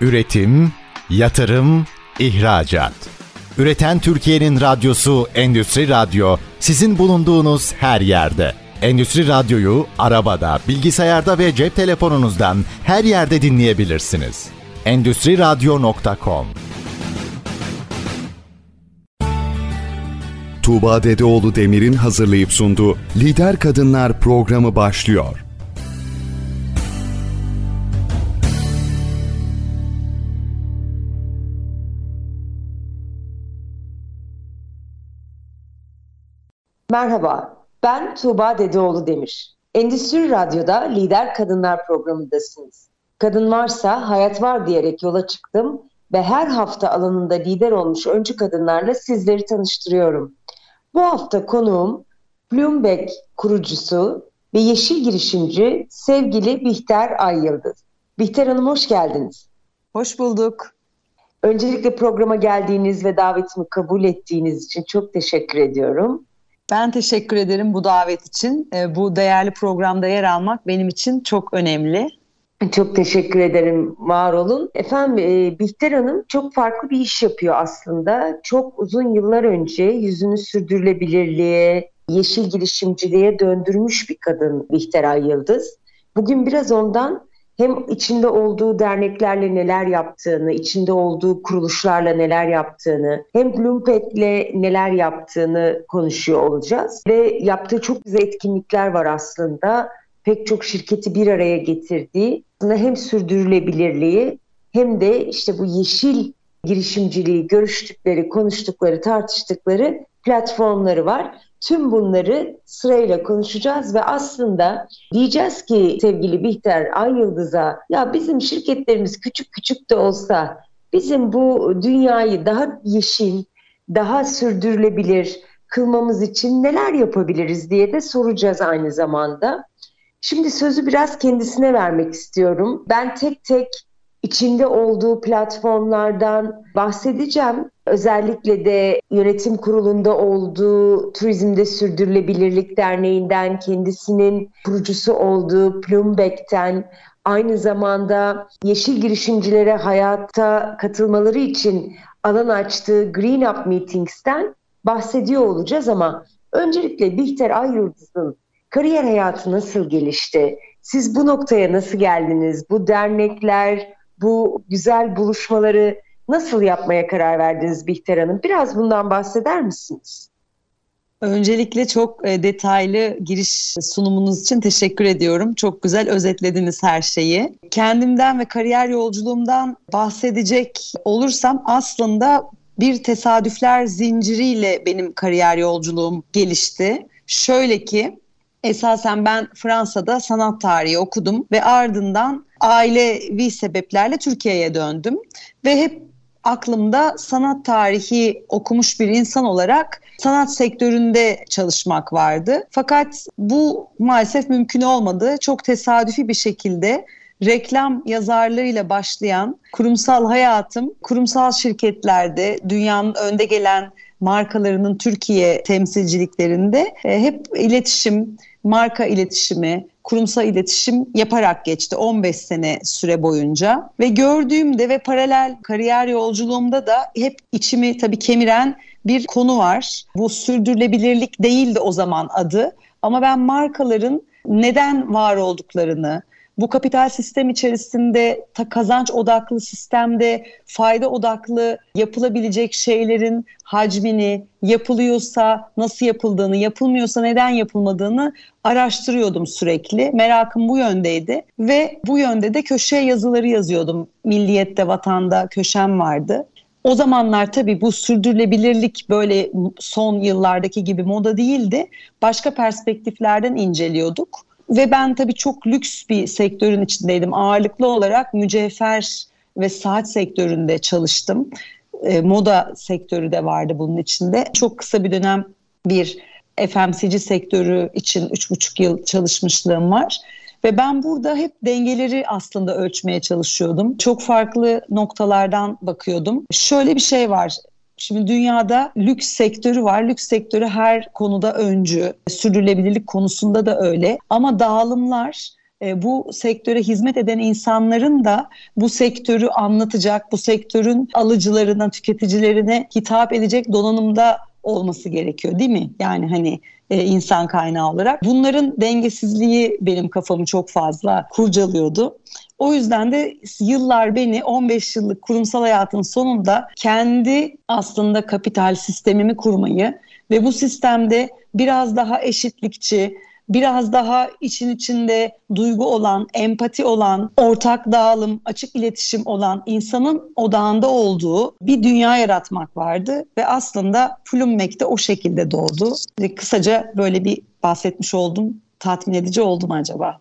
Üretim, yatırım, ihracat. Üreten Türkiye'nin radyosu Endüstri Radyo sizin bulunduğunuz her yerde. Endüstri Radyo'yu arabada, bilgisayarda ve cep telefonunuzdan her yerde dinleyebilirsiniz. Endüstri Radyo.com Tuğba Dedeoğlu Demir'in hazırlayıp sunduğu Lider Kadınlar programı başlıyor. Merhaba, ben Tuğba Dedeoğlu Demir. Endüstri Radyo'da Lider Kadınlar programındasınız. Kadın varsa hayat var diyerek yola çıktım ve her hafta alanında lider olmuş öncü kadınlarla sizleri tanıştırıyorum. Bu hafta konuğum Bloomberg kurucusu ve yeşil girişimci sevgili Bihter Ay Yıldız. Bihter Hanım hoş geldiniz. Hoş bulduk. Öncelikle programa geldiğiniz ve davetimi kabul ettiğiniz için çok teşekkür ediyorum. Ben teşekkür ederim bu davet için. Ee, bu değerli programda yer almak benim için çok önemli. Çok teşekkür ederim. Var olun. Efendim e, Bihter Hanım çok farklı bir iş yapıyor aslında. Çok uzun yıllar önce yüzünü sürdürülebilirliğe, yeşil girişimciliğe döndürmüş bir kadın Bihter Ay Yıldız. Bugün biraz ondan hem içinde olduğu derneklerle neler yaptığını, içinde olduğu kuruluşlarla neler yaptığını, hem Bloompad'le neler yaptığını konuşuyor olacağız. Ve yaptığı çok güzel etkinlikler var aslında. Pek çok şirketi bir araya getirdiği hem sürdürülebilirliği hem de işte bu yeşil girişimciliği görüştükleri, konuştukları, tartıştıkları platformları var. Tüm bunları sırayla konuşacağız ve aslında diyeceğiz ki sevgili Bihter Ay Yıldız'a ya bizim şirketlerimiz küçük küçük de olsa bizim bu dünyayı daha yeşil, daha sürdürülebilir kılmamız için neler yapabiliriz diye de soracağız aynı zamanda. Şimdi sözü biraz kendisine vermek istiyorum. Ben tek tek içinde olduğu platformlardan bahsedeceğim. Özellikle de yönetim kurulunda olduğu Turizmde Sürdürülebilirlik Derneği'nden kendisinin kurucusu olduğu Plumbek'ten aynı zamanda yeşil girişimcilere hayata katılmaları için alan açtığı Green Up Meetings'ten bahsediyor olacağız ama öncelikle Bihter Ayyıldız'ın kariyer hayatı nasıl gelişti? Siz bu noktaya nasıl geldiniz? Bu dernekler, bu güzel buluşmaları nasıl yapmaya karar verdiniz Bihter Hanım? Biraz bundan bahseder misiniz? Öncelikle çok e, detaylı giriş sunumunuz için teşekkür ediyorum. Çok güzel özetlediniz her şeyi. Kendimden ve kariyer yolculuğumdan bahsedecek olursam aslında bir tesadüfler zinciriyle benim kariyer yolculuğum gelişti. Şöyle ki esasen ben Fransa'da sanat tarihi okudum ve ardından ailevi sebeplerle Türkiye'ye döndüm ve hep aklımda sanat tarihi okumuş bir insan olarak sanat sektöründe çalışmak vardı. Fakat bu maalesef mümkün olmadı. Çok tesadüfi bir şekilde reklam yazarlığıyla başlayan kurumsal hayatım kurumsal şirketlerde dünyanın önde gelen markalarının Türkiye temsilciliklerinde e, hep iletişim, marka iletişimi, kurumsal iletişim yaparak geçti 15 sene süre boyunca ve gördüğümde ve paralel kariyer yolculuğumda da hep içimi tabii kemiren bir konu var. Bu sürdürülebilirlik değildi o zaman adı ama ben markaların neden var olduklarını, bu kapital sistem içerisinde kazanç odaklı sistemde fayda odaklı yapılabilecek şeylerin hacmini, yapılıyorsa nasıl yapıldığını, yapılmıyorsa neden yapılmadığını araştırıyordum sürekli. Merakım bu yöndeydi ve bu yönde de köşe yazıları yazıyordum. Milliyet'te, Vatan'da köşem vardı. O zamanlar tabii bu sürdürülebilirlik böyle son yıllardaki gibi moda değildi. Başka perspektiflerden inceliyorduk. Ve ben tabii çok lüks bir sektörün içindeydim. Ağırlıklı olarak mücevher ve saat sektöründe çalıştım. E, moda sektörü de vardı bunun içinde. Çok kısa bir dönem bir FMCG sektörü için 3,5 yıl çalışmışlığım var. Ve ben burada hep dengeleri aslında ölçmeye çalışıyordum. Çok farklı noktalardan bakıyordum. Şöyle bir şey var. Şimdi dünyada lüks sektörü var. Lüks sektörü her konuda öncü. Sürdürülebilirlik konusunda da öyle. Ama dağılımlar e, bu sektöre hizmet eden insanların da bu sektörü anlatacak, bu sektörün alıcılarına, tüketicilerine hitap edecek donanımda olması gerekiyor değil mi? Yani hani e, insan kaynağı olarak. Bunların dengesizliği benim kafamı çok fazla kurcalıyordu. O yüzden de yıllar beni 15 yıllık kurumsal hayatın sonunda kendi aslında kapital sistemimi kurmayı ve bu sistemde biraz daha eşitlikçi, biraz daha için içinde duygu olan, empati olan, ortak dağılım, açık iletişim olan insanın odağında olduğu bir dünya yaratmak vardı ve aslında Plummek de o şekilde doğdu. Kısaca böyle bir bahsetmiş oldum. Tatmin edici oldu mu acaba?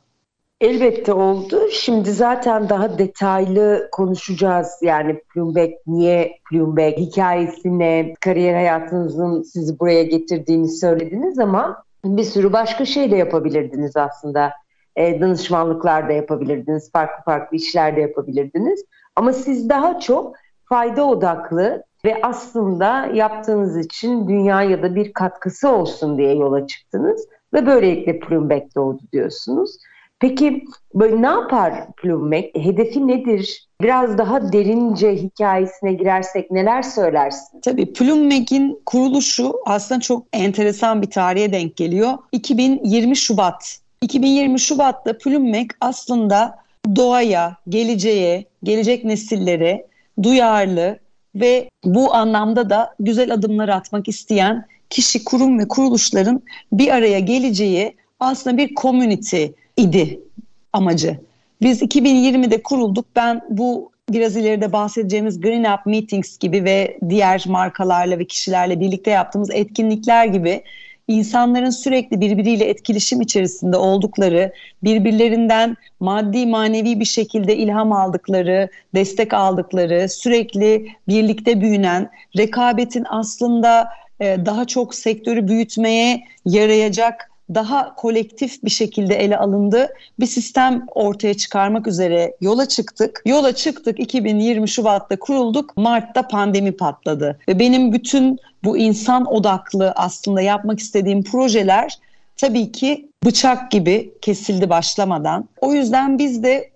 Elbette oldu. Şimdi zaten daha detaylı konuşacağız. Yani Plumbeck niye Plumbeck, hikayesi ne, kariyer hayatınızın sizi buraya getirdiğini söylediniz ama bir sürü başka şey de yapabilirdiniz aslında. E, danışmanlıklar da yapabilirdiniz, farklı farklı işler de yapabilirdiniz. Ama siz daha çok fayda odaklı ve aslında yaptığınız için dünyaya da bir katkısı olsun diye yola çıktınız ve böylelikle Plumbeck doğdu diyorsunuz. Peki böyle ne yapar Plummek? Hedefi nedir? Biraz daha derince hikayesine girersek neler söylersin? Tabii Plummek'in kuruluşu aslında çok enteresan bir tarihe denk geliyor. 2020 Şubat. 2020 Şubat'ta Plummek aslında doğaya, geleceğe, gelecek nesillere duyarlı ve bu anlamda da güzel adımlar atmak isteyen kişi, kurum ve kuruluşların bir araya geleceği aslında bir community idi amacı. Biz 2020'de kurulduk. Ben bu biraz ileride bahsedeceğimiz Green Up Meetings gibi ve diğer markalarla ve kişilerle birlikte yaptığımız etkinlikler gibi insanların sürekli birbiriyle etkileşim içerisinde oldukları, birbirlerinden maddi manevi bir şekilde ilham aldıkları, destek aldıkları, sürekli birlikte büyünen, rekabetin aslında daha çok sektörü büyütmeye yarayacak daha kolektif bir şekilde ele alındı. Bir sistem ortaya çıkarmak üzere yola çıktık. Yola çıktık 2020 Şubat'ta kurulduk. Mart'ta pandemi patladı. Ve benim bütün bu insan odaklı aslında yapmak istediğim projeler tabii ki bıçak gibi kesildi başlamadan. O yüzden biz de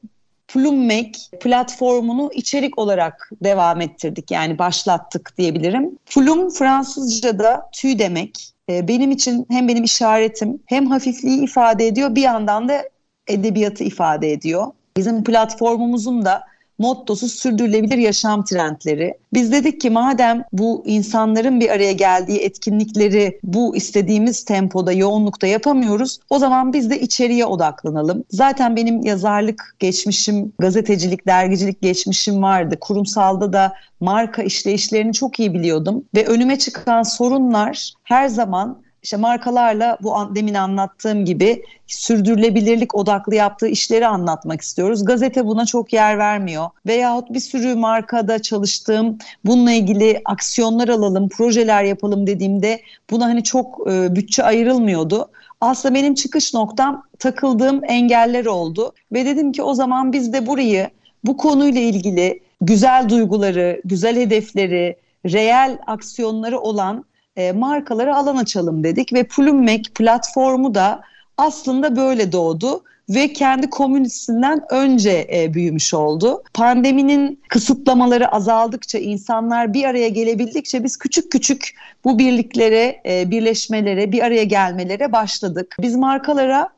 Plummek platformunu içerik olarak devam ettirdik. Yani başlattık diyebilirim. Plum Fransızca'da tüy demek. Ee, benim için hem benim işaretim hem hafifliği ifade ediyor bir yandan da edebiyatı ifade ediyor. Bizim platformumuzun da mottosu sürdürülebilir yaşam trendleri. Biz dedik ki madem bu insanların bir araya geldiği etkinlikleri bu istediğimiz tempoda, yoğunlukta yapamıyoruz, o zaman biz de içeriye odaklanalım. Zaten benim yazarlık geçmişim, gazetecilik, dergicilik geçmişim vardı. Kurumsalda da marka işleyişlerini çok iyi biliyordum ve önüme çıkan sorunlar her zaman işte markalarla bu an, demin anlattığım gibi sürdürülebilirlik odaklı yaptığı işleri anlatmak istiyoruz. Gazete buna çok yer vermiyor. Veyahut bir sürü markada çalıştığım bununla ilgili aksiyonlar alalım, projeler yapalım dediğimde buna hani çok e, bütçe ayrılmıyordu. Aslında benim çıkış noktam takıldığım engeller oldu ve dedim ki o zaman biz de burayı bu konuyla ilgili güzel duyguları, güzel hedefleri, reel aksiyonları olan e, markalara alan açalım dedik ve Plummek platformu da aslında böyle doğdu ve kendi komünitesinden önce e, büyümüş oldu. Pandeminin kısıtlamaları azaldıkça, insanlar bir araya gelebildikçe biz küçük küçük bu birliklere, e, birleşmelere, bir araya gelmelere başladık. Biz markalara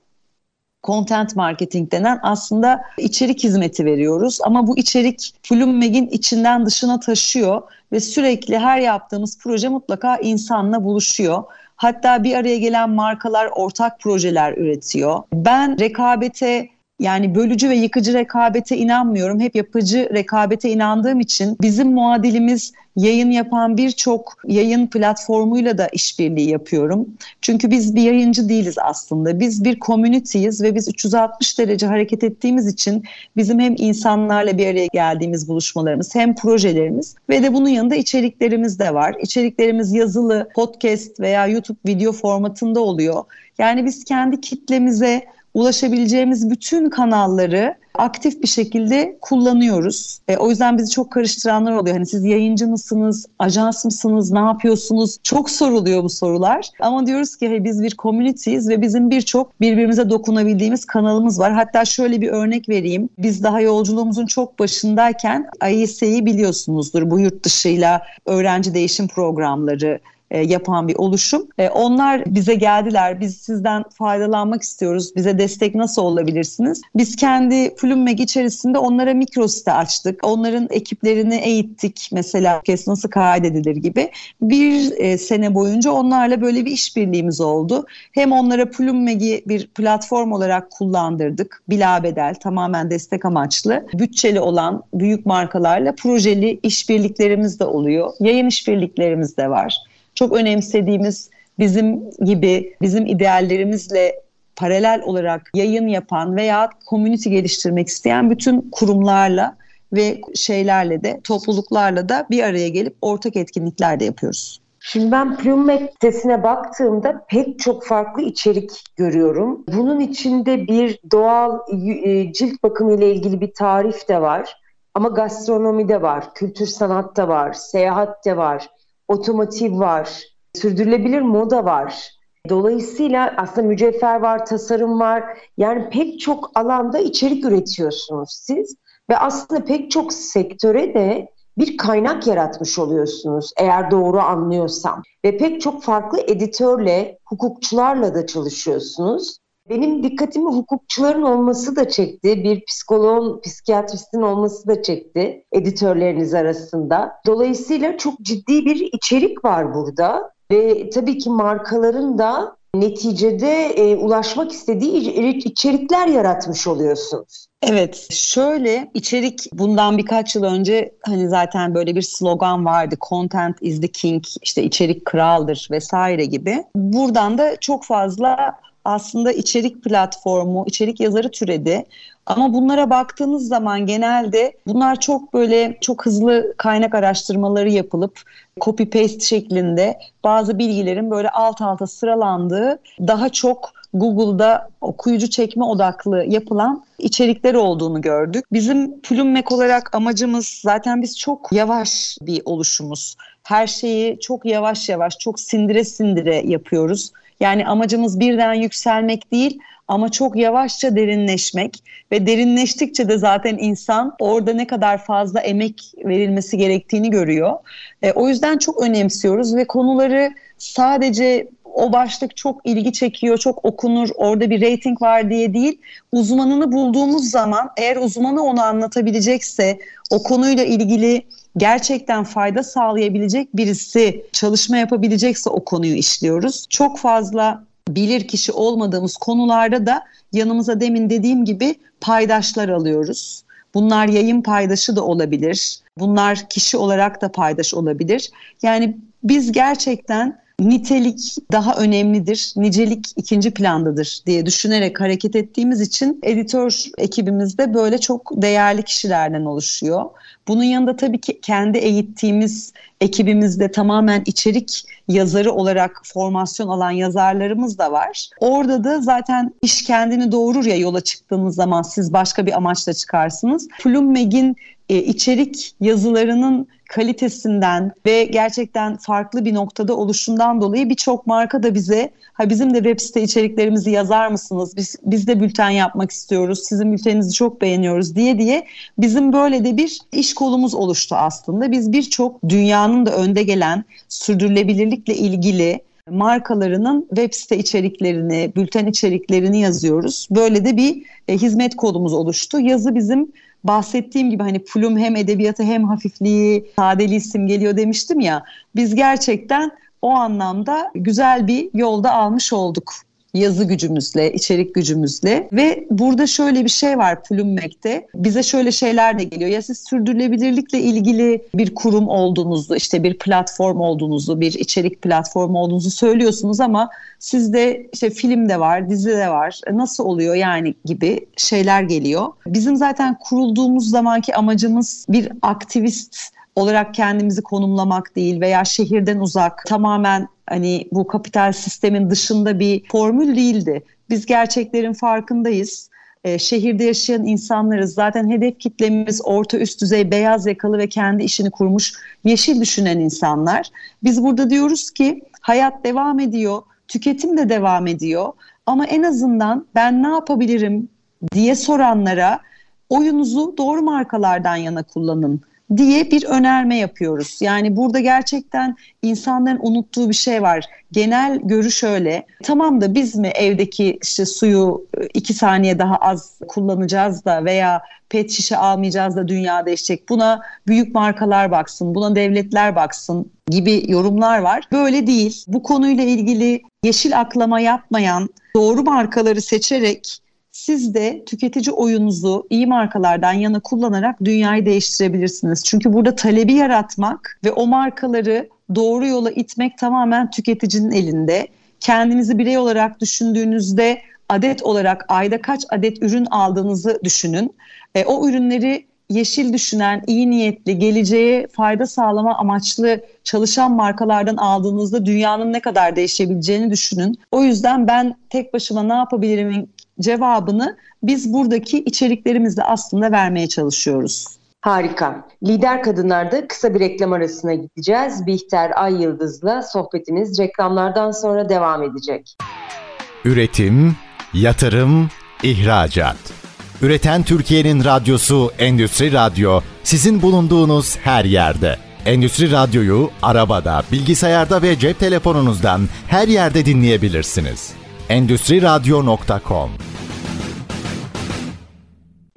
content marketing denen aslında içerik hizmeti veriyoruz. Ama bu içerik Plummeg'in içinden dışına taşıyor ve sürekli her yaptığımız proje mutlaka insanla buluşuyor. Hatta bir araya gelen markalar ortak projeler üretiyor. Ben rekabete yani bölücü ve yıkıcı rekabete inanmıyorum. Hep yapıcı rekabete inandığım için bizim muadilimiz yayın yapan birçok yayın platformuyla da işbirliği yapıyorum. Çünkü biz bir yayıncı değiliz aslında. Biz bir komüniteyiz ve biz 360 derece hareket ettiğimiz için bizim hem insanlarla bir araya geldiğimiz buluşmalarımız hem projelerimiz ve de bunun yanında içeriklerimiz de var. İçeriklerimiz yazılı, podcast veya YouTube video formatında oluyor. Yani biz kendi kitlemize ulaşabileceğimiz bütün kanalları aktif bir şekilde kullanıyoruz. E, o yüzden bizi çok karıştıranlar oluyor. Hani siz yayıncı mısınız, ajans mısınız, ne yapıyorsunuz? Çok soruluyor bu sorular. Ama diyoruz ki hey, biz bir community'yiz ve bizim birçok birbirimize dokunabildiğimiz kanalımız var. Hatta şöyle bir örnek vereyim. Biz daha yolculuğumuzun çok başındayken AİS'yi biliyorsunuzdur. Bu yurt dışıyla öğrenci değişim programları e, yapan bir oluşum. E, onlar bize geldiler. Biz sizden faydalanmak istiyoruz. Bize destek nasıl olabilirsiniz? Biz kendi Flummeg içerisinde onlara mikro site açtık. Onların ekiplerini eğittik. Mesela kes nasıl kaydedilir gibi. Bir e, sene boyunca onlarla böyle bir işbirliğimiz oldu. Hem onlara Plummeg'i bir platform olarak kullandırdık. Bilabedel tamamen destek amaçlı. Bütçeli olan büyük markalarla projeli işbirliklerimiz de oluyor. Yayın işbirliklerimiz de var çok önemsediğimiz bizim gibi bizim ideallerimizle paralel olarak yayın yapan veya community geliştirmek isteyen bütün kurumlarla ve şeylerle de topluluklarla da bir araya gelip ortak etkinlikler de yapıyoruz. Şimdi ben Plumet sitesine baktığımda pek çok farklı içerik görüyorum. Bunun içinde bir doğal e, cilt bakımı ile ilgili bir tarif de var. Ama gastronomi de var, kültür sanat da var, seyahat de var, otomotiv var, sürdürülebilir moda var. Dolayısıyla aslında mücevher var, tasarım var. Yani pek çok alanda içerik üretiyorsunuz siz ve aslında pek çok sektöre de bir kaynak yaratmış oluyorsunuz eğer doğru anlıyorsam. Ve pek çok farklı editörle, hukukçularla da çalışıyorsunuz. Benim dikkatimi hukukçuların olması da çekti. Bir psikoloğun, psikiyatristin olması da çekti editörleriniz arasında. Dolayısıyla çok ciddi bir içerik var burada. Ve tabii ki markaların da neticede e, ulaşmak istediği içerikler yaratmış oluyorsunuz. Evet şöyle içerik bundan birkaç yıl önce hani zaten böyle bir slogan vardı content is the king işte içerik kraldır vesaire gibi. Buradan da çok fazla aslında içerik platformu, içerik yazarı türedi. Ama bunlara baktığınız zaman genelde bunlar çok böyle çok hızlı kaynak araştırmaları yapılıp copy paste şeklinde bazı bilgilerin böyle alt alta sıralandığı daha çok Google'da okuyucu çekme odaklı yapılan içerikler olduğunu gördük. Bizim Plummek olarak amacımız zaten biz çok yavaş bir oluşumuz. Her şeyi çok yavaş yavaş, çok sindire sindire yapıyoruz. Yani amacımız birden yükselmek değil ama çok yavaşça derinleşmek ve derinleştikçe de zaten insan orada ne kadar fazla emek verilmesi gerektiğini görüyor. E, o yüzden çok önemsiyoruz ve konuları sadece o başlık çok ilgi çekiyor, çok okunur, orada bir rating var diye değil. Uzmanını bulduğumuz zaman eğer uzmanı onu anlatabilecekse, o konuyla ilgili gerçekten fayda sağlayabilecek birisi çalışma yapabilecekse o konuyu işliyoruz. Çok fazla bilir kişi olmadığımız konularda da yanımıza demin dediğim gibi paydaşlar alıyoruz. Bunlar yayın paydaşı da olabilir. Bunlar kişi olarak da paydaş olabilir. Yani biz gerçekten nitelik daha önemlidir, nicelik ikinci plandadır diye düşünerek hareket ettiğimiz için editör ekibimiz de böyle çok değerli kişilerden oluşuyor. Bunun yanında tabii ki kendi eğittiğimiz ekibimizde tamamen içerik yazarı olarak formasyon alan yazarlarımız da var. Orada da zaten iş kendini doğurur ya yola çıktığınız zaman siz başka bir amaçla çıkarsınız. Plummeg'in e, içerik yazılarının kalitesinden ve gerçekten farklı bir noktada oluşundan dolayı birçok marka da bize ha bizim de web site içeriklerimizi yazar mısınız? Biz biz de bülten yapmak istiyoruz. Sizin bülteninizi çok beğeniyoruz diye diye bizim böyle de bir iş kolumuz oluştu aslında. Biz birçok dünyanın da önde gelen sürdürülebilirlikle ilgili markalarının web site içeriklerini, bülten içeriklerini yazıyoruz. Böyle de bir e, hizmet kodumuz oluştu. Yazı bizim bahsettiğim gibi hani Plum hem edebiyatı hem hafifliği, sadeliği simgeliyor demiştim ya. Biz gerçekten o anlamda güzel bir yolda almış olduk yazı gücümüzle, içerik gücümüzle ve burada şöyle bir şey var Plummek'te. Bize şöyle şeyler de geliyor. Ya siz sürdürülebilirlikle ilgili bir kurum olduğunuzu, işte bir platform olduğunuzu, bir içerik platformu olduğunuzu söylüyorsunuz ama sizde işte film de var, dizi de var. E, nasıl oluyor yani gibi şeyler geliyor. Bizim zaten kurulduğumuz zamanki amacımız bir aktivist olarak kendimizi konumlamak değil veya şehirden uzak tamamen hani bu kapital sistemin dışında bir formül değildi. Biz gerçeklerin farkındayız. E, şehirde yaşayan insanlarız. Zaten hedef kitlemiz orta üst düzey beyaz yakalı ve kendi işini kurmuş yeşil düşünen insanlar. Biz burada diyoruz ki hayat devam ediyor, tüketim de devam ediyor. Ama en azından ben ne yapabilirim diye soranlara oyunuzu doğru markalardan yana kullanın diye bir önerme yapıyoruz. Yani burada gerçekten insanların unuttuğu bir şey var. Genel görüş öyle. Tamam da biz mi evdeki işte suyu iki saniye daha az kullanacağız da veya pet şişe almayacağız da dünya değişecek. Buna büyük markalar baksın, buna devletler baksın gibi yorumlar var. Böyle değil. Bu konuyla ilgili yeşil aklama yapmayan, doğru markaları seçerek siz de tüketici oyunuzu iyi markalardan yana kullanarak dünyayı değiştirebilirsiniz. Çünkü burada talebi yaratmak ve o markaları doğru yola itmek tamamen tüketicinin elinde. Kendinizi birey olarak düşündüğünüzde adet olarak ayda kaç adet ürün aldığınızı düşünün. E, o ürünleri yeşil düşünen, iyi niyetli, geleceğe fayda sağlama amaçlı çalışan markalardan aldığınızda dünyanın ne kadar değişebileceğini düşünün. O yüzden ben tek başıma ne yapabilirim cevabını biz buradaki içeriklerimizle aslında vermeye çalışıyoruz. Harika. Lider Kadınlar'da kısa bir reklam arasına gideceğiz. Bihter Ay Yıldız'la sohbetimiz reklamlardan sonra devam edecek. Üretim, yatırım, ihracat. Üreten Türkiye'nin radyosu Endüstri Radyo sizin bulunduğunuz her yerde. Endüstri Radyo'yu arabada, bilgisayarda ve cep telefonunuzdan her yerde dinleyebilirsiniz. Endüstri Radyo.com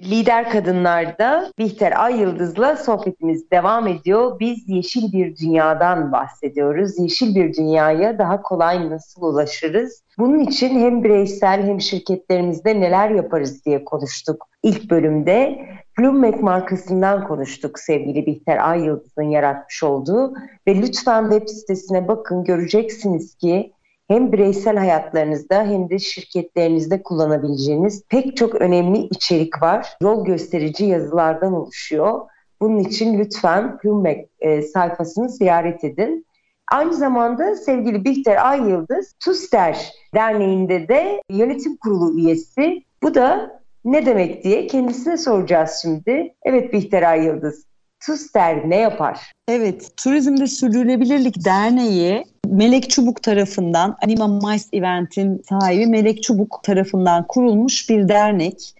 Lider Kadınlar'da Bihter Ay Yıldız'la sohbetimiz devam ediyor. Biz yeşil bir dünyadan bahsediyoruz. Yeşil bir dünyaya daha kolay nasıl ulaşırız? Bunun için hem bireysel hem şirketlerimizde neler yaparız diye konuştuk. İlk bölümde Bloomberg markasından konuştuk sevgili Bihter Ay Yıldız'ın yaratmış olduğu ve lütfen web sitesine bakın göreceksiniz ki hem bireysel hayatlarınızda hem de şirketlerinizde kullanabileceğiniz pek çok önemli içerik var. Yol gösterici yazılardan oluşuyor. Bunun için lütfen Bloomberg e, sayfasını ziyaret edin. Aynı zamanda sevgili Bihter Ay Yıldız, TUSTER Derneği'nde de yönetim kurulu üyesi. Bu da ne demek diye kendisine soracağız şimdi. Evet Bihter Ay Yıldız, TUSTER ne yapar? Evet, Turizmde Sürdürülebilirlik Derneği Melek Çubuk tarafından Anima Mice Event'in sahibi Melek Çubuk tarafından kurulmuş bir dernek.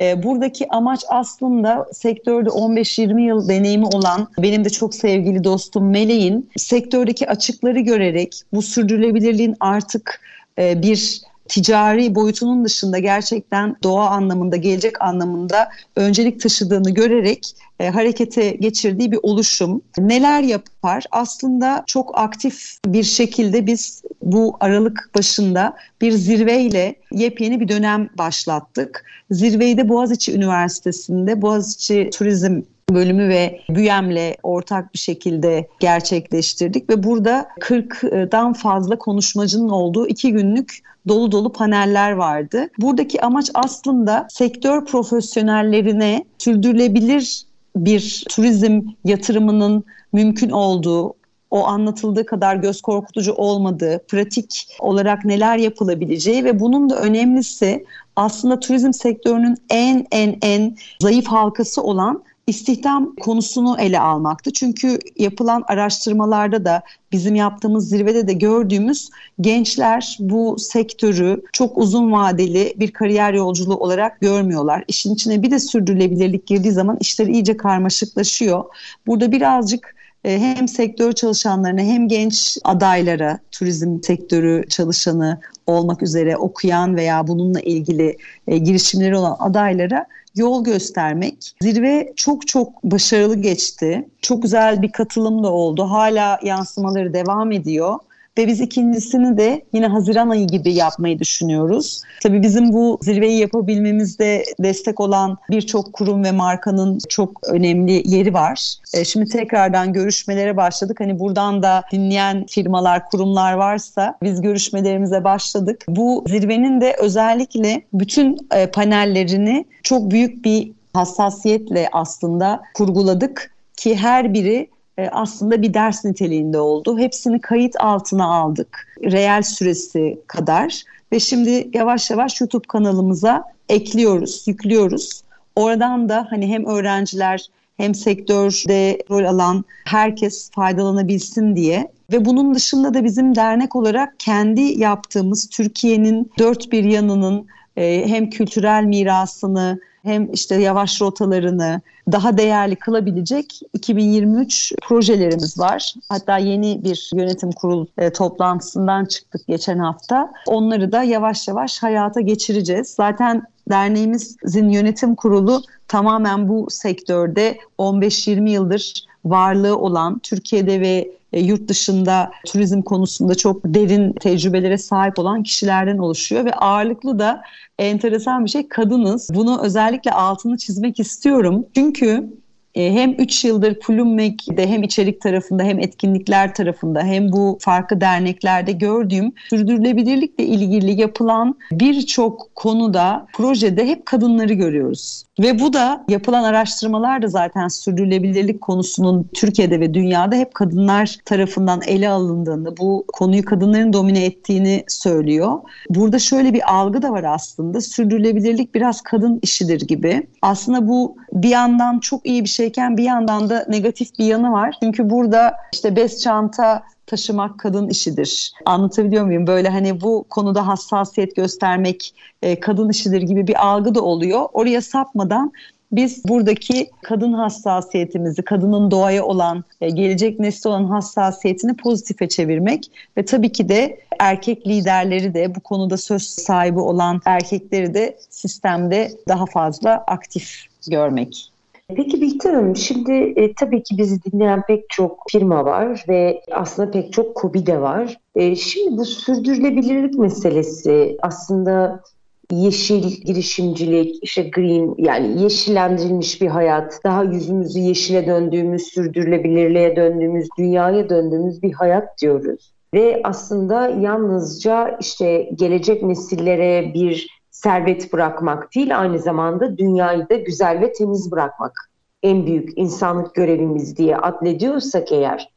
E, buradaki amaç aslında sektörde 15-20 yıl deneyimi olan benim de çok sevgili dostum Meleğin sektördeki açıkları görerek bu sürdürülebilirliğin artık e, bir ticari boyutunun dışında gerçekten doğa anlamında, gelecek anlamında öncelik taşıdığını görerek e, harekete geçirdiği bir oluşum. Neler yapar? Aslında çok aktif bir şekilde biz bu Aralık başında bir zirveyle yepyeni bir dönem başlattık. Zirveyi de Boğaziçi Üniversitesi'nde Boğaziçi Turizm bölümü ve BÜYEM'le ortak bir şekilde gerçekleştirdik ve burada 40'dan fazla konuşmacının olduğu iki günlük dolu dolu paneller vardı. Buradaki amaç aslında sektör profesyonellerine sürdürülebilir bir turizm yatırımının mümkün olduğu, o anlatıldığı kadar göz korkutucu olmadığı, pratik olarak neler yapılabileceği ve bunun da önemlisi aslında turizm sektörünün en en en zayıf halkası olan istihdam konusunu ele almaktı. Çünkü yapılan araştırmalarda da bizim yaptığımız zirvede de gördüğümüz gençler bu sektörü çok uzun vadeli bir kariyer yolculuğu olarak görmüyorlar. İşin içine bir de sürdürülebilirlik girdiği zaman işler iyice karmaşıklaşıyor. Burada birazcık hem sektör çalışanlarına hem genç adaylara, turizm sektörü çalışanı olmak üzere okuyan veya bununla ilgili e, girişimleri olan adaylara yol göstermek. Zirve çok çok başarılı geçti. Çok güzel bir katılım da oldu. Hala yansımaları devam ediyor. Ve biz ikincisini de yine Haziran ayı gibi yapmayı düşünüyoruz. Tabii bizim bu zirveyi yapabilmemizde destek olan birçok kurum ve markanın çok önemli yeri var. E, şimdi tekrardan görüşmelere başladık. Hani buradan da dinleyen firmalar, kurumlar varsa biz görüşmelerimize başladık. Bu zirvenin de özellikle bütün e, panellerini çok büyük bir hassasiyetle aslında kurguladık ki her biri e, aslında bir ders niteliğinde oldu. Hepsini kayıt altına aldık. Reel süresi kadar ve şimdi yavaş yavaş YouTube kanalımıza ekliyoruz, yüklüyoruz. Oradan da hani hem öğrenciler hem sektörde rol alan herkes faydalanabilsin diye ve bunun dışında da bizim dernek olarak kendi yaptığımız Türkiye'nin dört bir yanının e, hem kültürel mirasını hem işte yavaş rotalarını daha değerli kılabilecek 2023 projelerimiz var. Hatta yeni bir yönetim kurul e, toplantısından çıktık geçen hafta. Onları da yavaş yavaş hayata geçireceğiz. Zaten derneğimizin yönetim kurulu tamamen bu sektörde 15-20 yıldır varlığı olan Türkiye'de ve e, yurt dışında turizm konusunda çok derin tecrübelere sahip olan kişilerden oluşuyor ve ağırlıklı da enteresan bir şey kadınız. Bunu özellikle altını çizmek istiyorum. Çünkü hem 3 yıldır Plumbek'de hem içerik tarafında hem etkinlikler tarafında hem bu farklı derneklerde gördüğüm sürdürülebilirlikle ilgili yapılan birçok konuda projede hep kadınları görüyoruz. Ve bu da yapılan araştırmalar da zaten sürdürülebilirlik konusunun Türkiye'de ve dünyada hep kadınlar tarafından ele alındığını, bu konuyu kadınların domine ettiğini söylüyor. Burada şöyle bir algı da var aslında. Sürdürülebilirlik biraz kadın işidir gibi. Aslında bu bir yandan çok iyi bir şeyken bir yandan da negatif bir yanı var. Çünkü burada işte bez çanta taşımak kadın işidir. Anlatabiliyor muyum? Böyle hani bu konuda hassasiyet göstermek e, kadın işidir gibi bir algı da oluyor. Oraya sapmadan biz buradaki kadın hassasiyetimizi, kadının doğaya olan, e, gelecek nesli olan hassasiyetini pozitife çevirmek ve tabii ki de erkek liderleri de bu konuda söz sahibi olan erkekleri de sistemde daha fazla aktif görmek. Peki Bihter Hanım şimdi e, tabii ki bizi dinleyen pek çok firma var ve aslında pek çok kobi de var. E, şimdi bu sürdürülebilirlik meselesi aslında yeşil girişimcilik, işte green yani yeşillendirilmiş bir hayat, daha yüzümüzü yeşile döndüğümüz, sürdürülebilirliğe döndüğümüz, dünyaya döndüğümüz bir hayat diyoruz. Ve aslında yalnızca işte gelecek nesillere bir servet bırakmak değil, aynı zamanda dünyayı da güzel ve temiz bırakmak en büyük insanlık görevimiz diye adlediyorsak eğer,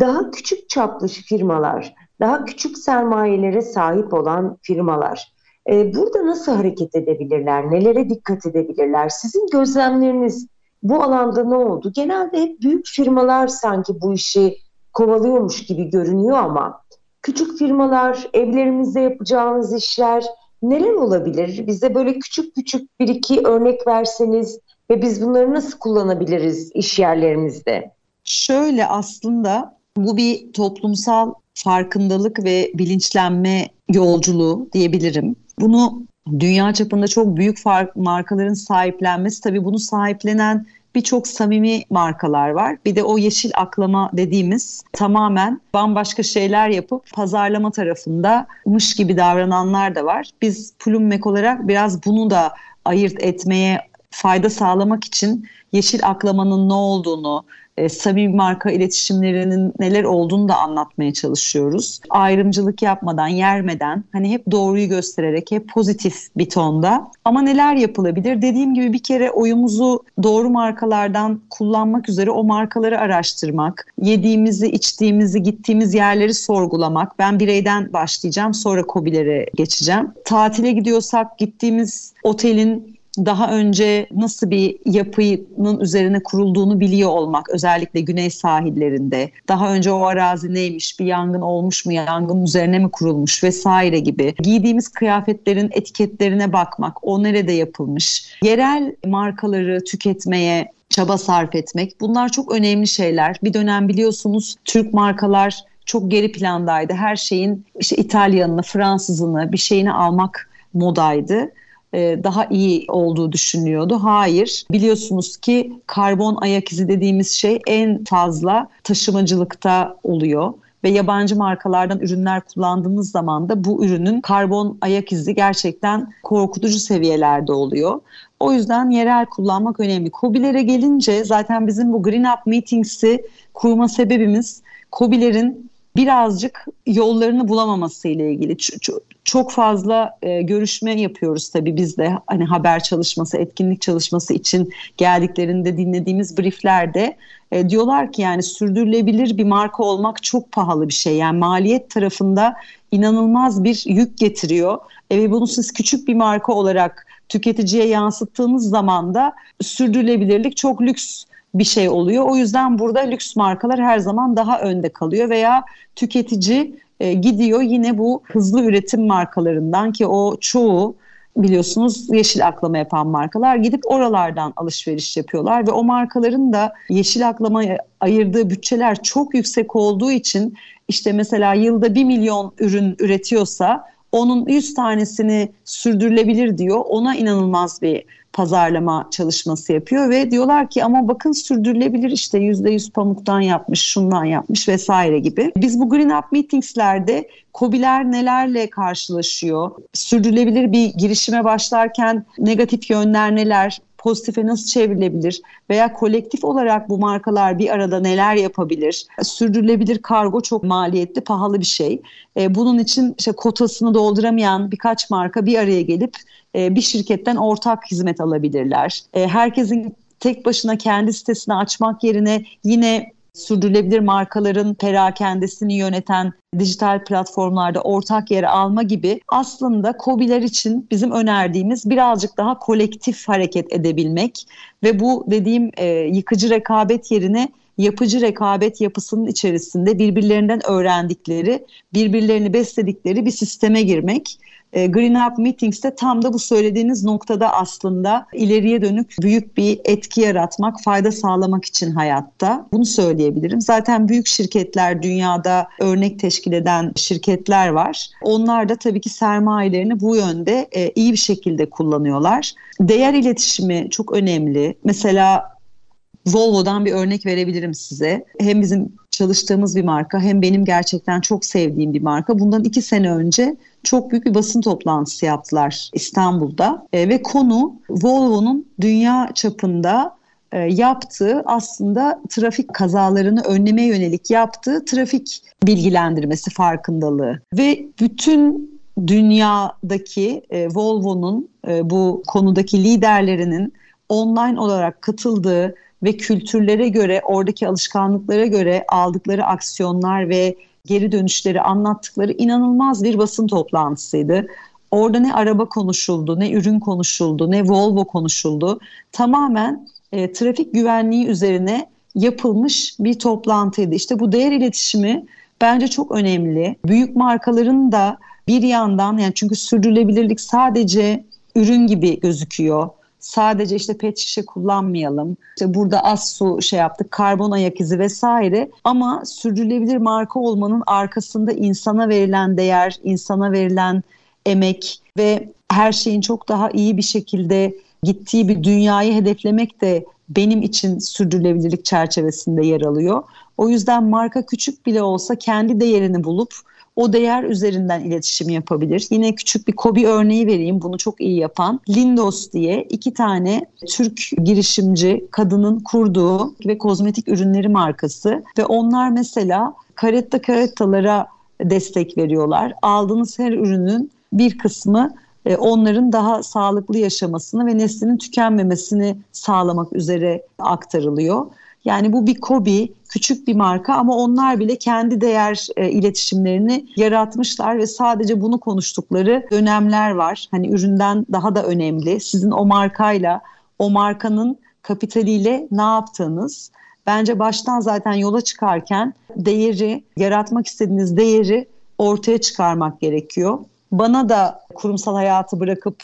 daha küçük çaplı firmalar, daha küçük sermayelere sahip olan firmalar, e, burada nasıl hareket edebilirler, nelere dikkat edebilirler? Sizin gözlemleriniz bu alanda ne oldu? Genelde hep büyük firmalar sanki bu işi kovalıyormuş gibi görünüyor ama küçük firmalar, evlerimizde yapacağımız işler, neler olabilir? Bize böyle küçük küçük bir iki örnek verseniz ve biz bunları nasıl kullanabiliriz iş yerlerimizde? Şöyle aslında bu bir toplumsal farkındalık ve bilinçlenme yolculuğu diyebilirim. Bunu dünya çapında çok büyük markaların sahiplenmesi tabii bunu sahiplenen birçok samimi markalar var. Bir de o yeşil aklama dediğimiz tamamen bambaşka şeyler yapıp pazarlama tarafında mış gibi davrananlar da var. Biz Plummek olarak biraz bunu da ayırt etmeye fayda sağlamak için yeşil aklamanın ne olduğunu, e, samimi marka iletişimlerinin neler olduğunu da anlatmaya çalışıyoruz. Ayrımcılık yapmadan, yermeden hani hep doğruyu göstererek hep pozitif bir tonda. Ama neler yapılabilir? Dediğim gibi bir kere oyumuzu doğru markalardan kullanmak üzere o markaları araştırmak, yediğimizi, içtiğimizi, gittiğimiz yerleri sorgulamak. Ben bireyden başlayacağım, sonra kobilere geçeceğim. Tatile gidiyorsak gittiğimiz otelin daha önce nasıl bir yapının üzerine kurulduğunu biliyor olmak özellikle güney sahillerinde. Daha önce o arazi neymiş bir yangın olmuş mu yangın üzerine mi kurulmuş vesaire gibi. Giydiğimiz kıyafetlerin etiketlerine bakmak o nerede yapılmış. Yerel markaları tüketmeye çaba sarf etmek bunlar çok önemli şeyler. Bir dönem biliyorsunuz Türk markalar çok geri plandaydı. Her şeyin işte İtalyanını Fransızını bir şeyini almak modaydı. E, daha iyi olduğu düşünüyordu. Hayır. Biliyorsunuz ki karbon ayak izi dediğimiz şey en fazla taşımacılıkta oluyor ve yabancı markalardan ürünler kullandığınız zaman da bu ürünün karbon ayak izi gerçekten korkutucu seviyelerde oluyor. O yüzden yerel kullanmak önemli. COBİ'lere gelince zaten bizim bu Green Up Meetings'i kurma sebebimiz COBİ'lerin birazcık yollarını bulamaması ile ilgili. Çok fazla e, görüşme yapıyoruz tabii biz de hani haber çalışması, etkinlik çalışması için geldiklerinde dinlediğimiz brieflerde e, diyorlar ki yani sürdürülebilir bir marka olmak çok pahalı bir şey. Yani maliyet tarafında inanılmaz bir yük getiriyor. E, ve bunu siz küçük bir marka olarak tüketiciye yansıttığınız zaman da sürdürülebilirlik çok lüks bir şey oluyor. O yüzden burada lüks markalar her zaman daha önde kalıyor veya tüketici e, gidiyor yine bu hızlı üretim markalarından ki o çoğu biliyorsunuz yeşil aklama yapan markalar gidip oralardan alışveriş yapıyorlar ve o markaların da yeşil aklamaya ayırdığı bütçeler çok yüksek olduğu için işte mesela yılda 1 milyon ürün üretiyorsa onun 100 tanesini sürdürülebilir diyor. Ona inanılmaz bir pazarlama çalışması yapıyor ve diyorlar ki ama bakın sürdürülebilir işte yüzde yüz pamuktan yapmış, şundan yapmış vesaire gibi. Biz bu Green Up Meetings'lerde COBİ'ler nelerle karşılaşıyor? Sürdürülebilir bir girişime başlarken negatif yönler neler? Pozitife nasıl çevrilebilir veya kolektif olarak bu markalar bir arada neler yapabilir? Sürdürülebilir kargo çok maliyetli, pahalı bir şey. E, bunun için işte kotasını dolduramayan birkaç marka bir araya gelip e, bir şirketten ortak hizmet alabilirler. E, herkesin tek başına kendi sitesini açmak yerine yine sürdürülebilir markaların perakendesini yöneten dijital platformlarda ortak yer alma gibi aslında COBİ'ler için bizim önerdiğimiz birazcık daha kolektif hareket edebilmek ve bu dediğim e, yıkıcı rekabet yerine yapıcı rekabet yapısının içerisinde birbirlerinden öğrendikleri, birbirlerini besledikleri bir sisteme girmek. E, Green Up Meetings'te tam da bu söylediğiniz noktada aslında ileriye dönük büyük bir etki yaratmak, fayda sağlamak için hayatta. Bunu söyleyebilirim. Zaten büyük şirketler dünyada örnek teşkil eden şirketler var. Onlar da tabii ki sermayelerini bu yönde e, iyi bir şekilde kullanıyorlar. Değer iletişimi çok önemli. Mesela Volvo'dan bir örnek verebilirim size. Hem bizim çalıştığımız bir marka. Hem benim gerçekten çok sevdiğim bir marka. Bundan iki sene önce çok büyük bir basın toplantısı yaptılar İstanbul'da. E, ve konu Volvo'nun dünya çapında e, yaptığı aslında trafik kazalarını önleme yönelik yaptığı trafik bilgilendirmesi farkındalığı. Ve bütün dünyadaki e, Volvo'nun e, bu konudaki liderlerinin online olarak katıldığı ve kültürlere göre, oradaki alışkanlıklara göre aldıkları aksiyonlar ve geri dönüşleri anlattıkları inanılmaz bir basın toplantısıydı. Orada ne araba konuşuldu, ne ürün konuşuldu, ne Volvo konuşuldu. Tamamen e, trafik güvenliği üzerine yapılmış bir toplantıydı. İşte bu değer iletişimi bence çok önemli. Büyük markaların da bir yandan yani çünkü sürdürülebilirlik sadece ürün gibi gözüküyor sadece işte pet şişe kullanmayalım. İşte burada az su şey yaptık, karbon ayak izi vesaire. Ama sürdürülebilir marka olmanın arkasında insana verilen değer, insana verilen emek ve her şeyin çok daha iyi bir şekilde gittiği bir dünyayı hedeflemek de benim için sürdürülebilirlik çerçevesinde yer alıyor. O yüzden marka küçük bile olsa kendi değerini bulup o değer üzerinden iletişim yapabilir. Yine küçük bir kobi örneği vereyim bunu çok iyi yapan. Lindos diye iki tane Türk girişimci kadının kurduğu ve kozmetik ürünleri markası ve onlar mesela karetta karettalara destek veriyorlar. Aldığınız her ürünün bir kısmı e, onların daha sağlıklı yaşamasını ve neslinin tükenmemesini sağlamak üzere aktarılıyor. Yani bu bir kobi, küçük bir marka ama onlar bile kendi değer e, iletişimlerini yaratmışlar ve sadece bunu konuştukları dönemler var. Hani üründen daha da önemli. Sizin o markayla, o markanın kapitaliyle ne yaptığınız. Bence baştan zaten yola çıkarken değeri, yaratmak istediğiniz değeri ortaya çıkarmak gerekiyor. Bana da kurumsal hayatı bırakıp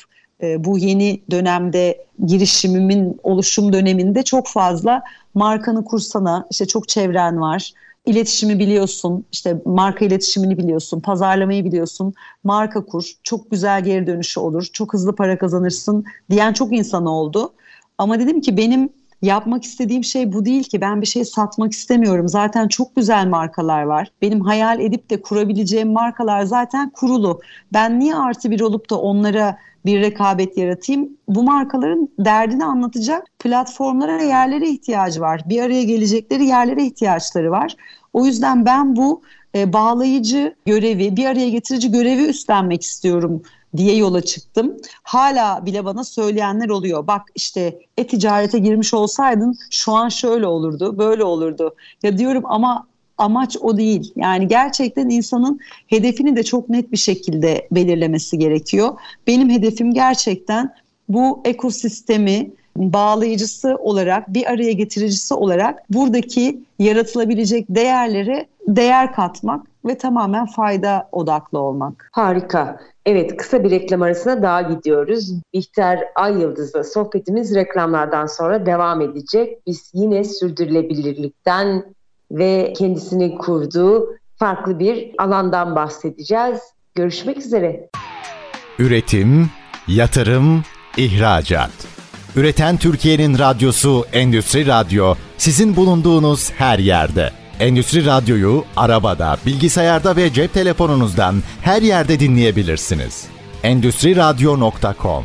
e, bu yeni dönemde girişimimin oluşum döneminde çok fazla markanı kursana işte çok çevren var iletişimi biliyorsun, işte marka iletişimini biliyorsun, pazarlamayı biliyorsun, marka kur, çok güzel geri dönüşü olur, çok hızlı para kazanırsın diyen çok insan oldu. Ama dedim ki benim yapmak istediğim şey bu değil ki. Ben bir şey satmak istemiyorum. Zaten çok güzel markalar var. Benim hayal edip de kurabileceğim markalar zaten kurulu. Ben niye artı bir olup da onlara bir rekabet yaratayım. Bu markaların derdini anlatacak platformlara, yerlere ihtiyacı var. Bir araya gelecekleri yerlere ihtiyaçları var. O yüzden ben bu e, bağlayıcı görevi, bir araya getirici görevi üstlenmek istiyorum diye yola çıktım. Hala bile bana söyleyenler oluyor. Bak işte e-ticarete girmiş olsaydın şu an şöyle olurdu, böyle olurdu. Ya diyorum ama amaç o değil. Yani gerçekten insanın hedefini de çok net bir şekilde belirlemesi gerekiyor. Benim hedefim gerçekten bu ekosistemi bağlayıcısı olarak, bir araya getiricisi olarak buradaki yaratılabilecek değerleri değer katmak ve tamamen fayda odaklı olmak. Harika. Evet kısa bir reklam arasına daha gidiyoruz. Bihter Ay Yıldız'la sohbetimiz reklamlardan sonra devam edecek. Biz yine sürdürülebilirlikten ve kendisini kurduğu farklı bir alandan bahsedeceğiz. Görüşmek üzere. Üretim, yatırım, ihracat. Üreten Türkiye'nin radyosu Endüstri Radyo sizin bulunduğunuz her yerde. Endüstri Radyo'yu arabada, bilgisayarda ve cep telefonunuzdan her yerde dinleyebilirsiniz. Endüstri Radyo.com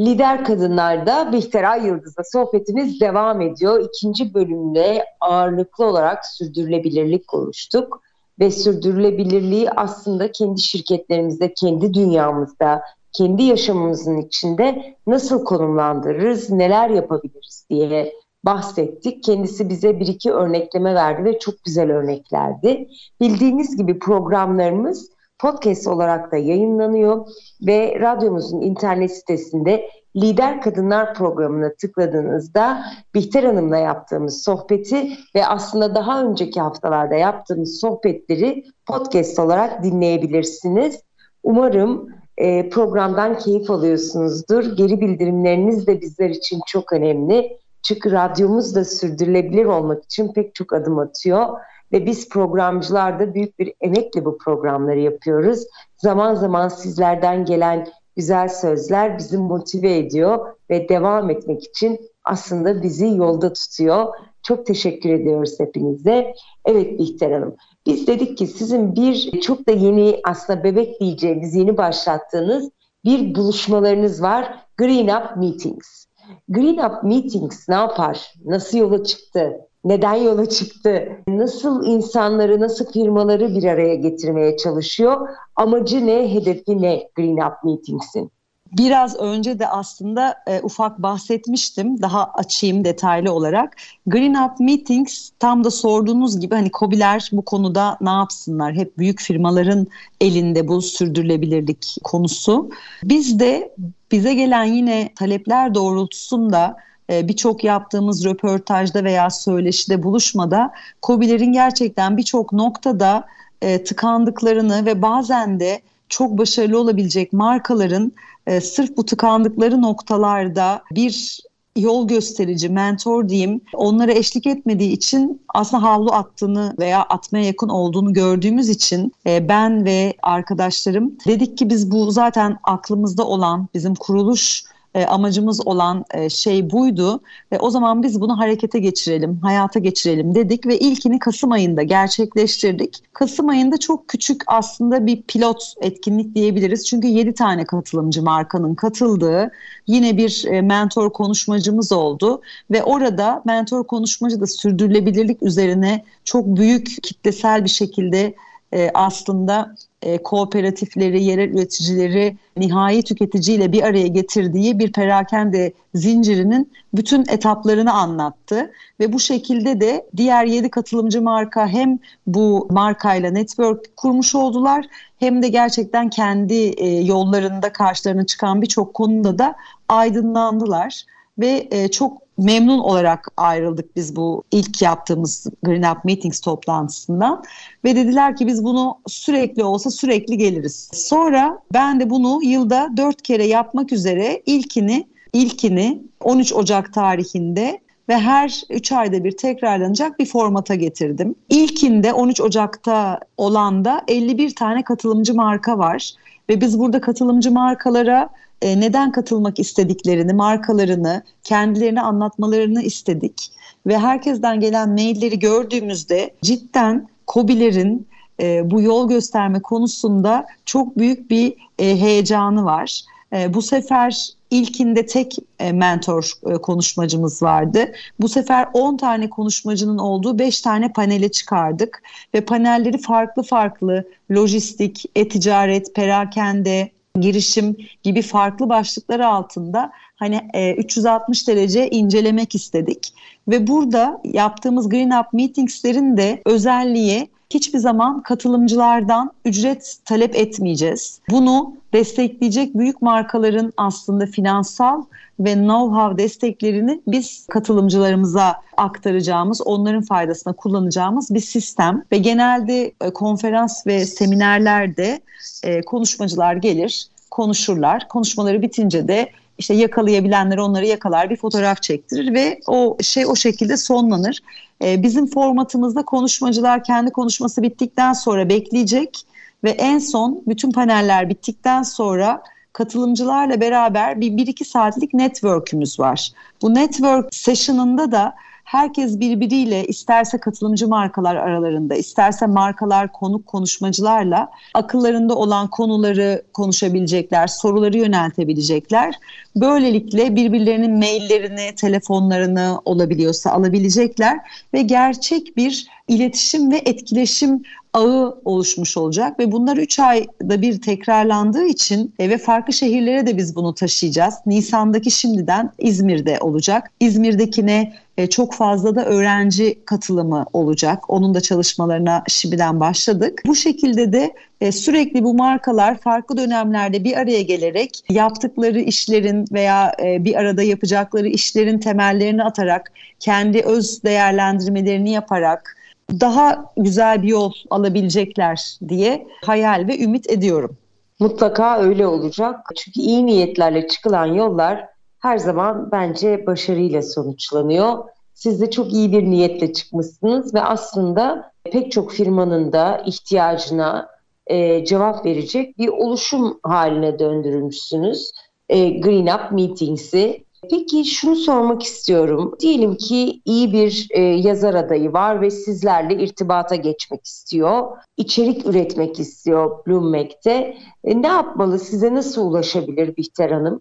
Lider Kadınlar'da Bihter Ay Yıldız'la sohbetimiz devam ediyor. İkinci bölümde ağırlıklı olarak sürdürülebilirlik konuştuk. Ve sürdürülebilirliği aslında kendi şirketlerimizde, kendi dünyamızda, kendi yaşamımızın içinde nasıl konumlandırırız, neler yapabiliriz diye bahsettik. Kendisi bize bir iki örnekleme verdi ve çok güzel örneklerdi. Bildiğiniz gibi programlarımız podcast olarak da yayınlanıyor ve radyomuzun internet sitesinde Lider Kadınlar programına tıkladığınızda Bihter Hanım'la yaptığımız sohbeti ve aslında daha önceki haftalarda yaptığımız sohbetleri podcast olarak dinleyebilirsiniz. Umarım e, programdan keyif alıyorsunuzdur. Geri bildirimleriniz de bizler için çok önemli. Çünkü radyomuz da sürdürülebilir olmak için pek çok adım atıyor. Ve biz programcılar da büyük bir emekle bu programları yapıyoruz. Zaman zaman sizlerden gelen güzel sözler bizi motive ediyor ve devam etmek için aslında bizi yolda tutuyor. Çok teşekkür ediyoruz hepinize. Evet Bihter Hanım, biz dedik ki sizin bir çok da yeni aslında bebek diyeceğimiz yeni başlattığınız bir buluşmalarınız var. Green Up Meetings. Green Up Meetings ne yapar? Nasıl yola çıktı? Neden yola çıktı? Nasıl insanları, nasıl firmaları bir araya getirmeye çalışıyor? Amacı ne, hedefi ne Green Up Meetings'in? Biraz önce de aslında e, ufak bahsetmiştim. Daha açayım detaylı olarak. Green Up Meetings tam da sorduğunuz gibi hani COBİ'ler bu konuda ne yapsınlar? Hep büyük firmaların elinde bu sürdürülebilirlik konusu. Biz de bize gelen yine talepler doğrultusunda e, birçok yaptığımız röportajda veya söyleşide buluşmada COBİ'lerin gerçekten birçok noktada e, tıkandıklarını ve bazen de çok başarılı olabilecek markaların e, sırf bu tıkandıkları noktalarda bir yol gösterici, mentor diyeyim onlara eşlik etmediği için aslında havlu attığını veya atmaya yakın olduğunu gördüğümüz için e, ben ve arkadaşlarım dedik ki biz bu zaten aklımızda olan bizim kuruluş e, amacımız olan e, şey buydu. Ve o zaman biz bunu harekete geçirelim, hayata geçirelim dedik ve ilkini Kasım ayında gerçekleştirdik. Kasım ayında çok küçük aslında bir pilot etkinlik diyebiliriz. Çünkü 7 tane katılımcı markanın katıldığı yine bir e, mentor konuşmacımız oldu ve orada mentor konuşmacı da sürdürülebilirlik üzerine çok büyük kitlesel bir şekilde e, aslında e, kooperatifleri, yerel üreticileri nihai tüketiciyle bir araya getirdiği bir perakende zincirinin bütün etaplarını anlattı. Ve bu şekilde de diğer yedi katılımcı marka hem bu markayla network kurmuş oldular hem de gerçekten kendi e, yollarında karşılarına çıkan birçok konuda da aydınlandılar ve e, çok memnun olarak ayrıldık biz bu ilk yaptığımız Green Up Meetings toplantısından ve dediler ki biz bunu sürekli olsa sürekli geliriz. Sonra ben de bunu yılda dört kere yapmak üzere ilkini ilkini 13 Ocak tarihinde ve her 3 ayda bir tekrarlanacak bir formata getirdim. İlkinde 13 Ocak'ta olan da 51 tane katılımcı marka var ve biz burada katılımcı markalara e, neden katılmak istediklerini, markalarını, kendilerini anlatmalarını istedik. Ve herkesten gelen mailleri gördüğümüzde cidden COBİ'lerin e, bu yol gösterme konusunda çok büyük bir e, heyecanı var. E, bu sefer ilkinde tek e, mentor e, konuşmacımız vardı. Bu sefer 10 tane konuşmacının olduğu 5 tane panele çıkardık ve panelleri farklı farklı lojistik, e-ticaret, perakende, girişim gibi farklı başlıklar altında hani e, 360 derece incelemek istedik. Ve burada yaptığımız Green Up Meetings'lerin de özelliği hiçbir zaman katılımcılardan ücret talep etmeyeceğiz. Bunu destekleyecek büyük markaların aslında finansal ve know-how desteklerini biz katılımcılarımıza aktaracağımız, onların faydasına kullanacağımız bir sistem ve genelde e, konferans ve seminerlerde e, konuşmacılar gelir, konuşurlar. Konuşmaları bitince de işte yakalayabilenler onları yakalar bir fotoğraf çektirir ve o şey o şekilde sonlanır. Ee, bizim formatımızda konuşmacılar kendi konuşması bittikten sonra bekleyecek ve en son bütün paneller bittikten sonra katılımcılarla beraber bir, bir iki saatlik network'ümüz var. Bu network session'ında da herkes birbiriyle isterse katılımcı markalar aralarında, isterse markalar konuk konuşmacılarla akıllarında olan konuları konuşabilecekler, soruları yöneltebilecekler. Böylelikle birbirlerinin maillerini, telefonlarını olabiliyorsa alabilecekler ve gerçek bir iletişim ve etkileşim ağı oluşmuş olacak ve bunlar 3 ayda bir tekrarlandığı için e, ve farklı şehirlere de biz bunu taşıyacağız. Nisan'daki şimdiden İzmir'de olacak. İzmir'dekine e, çok fazla da öğrenci katılımı olacak. Onun da çalışmalarına şimdiden başladık. Bu şekilde de e, sürekli bu markalar farklı dönemlerde bir araya gelerek yaptıkları işlerin veya bir arada yapacakları işlerin temellerini atarak, kendi öz değerlendirmelerini yaparak daha güzel bir yol alabilecekler diye hayal ve ümit ediyorum. Mutlaka öyle olacak. Çünkü iyi niyetlerle çıkılan yollar her zaman bence başarıyla sonuçlanıyor. Siz de çok iyi bir niyetle çıkmışsınız ve aslında pek çok firmanın da ihtiyacına e, cevap verecek bir oluşum haline döndürülmüşsünüz. E, Green Up Meetings'i. Peki şunu sormak istiyorum. Diyelim ki iyi bir e, yazar adayı var ve sizlerle irtibata geçmek istiyor. İçerik üretmek istiyor Bloomberg'te. E, ne yapmalı? Size nasıl ulaşabilir Bihter Hanım?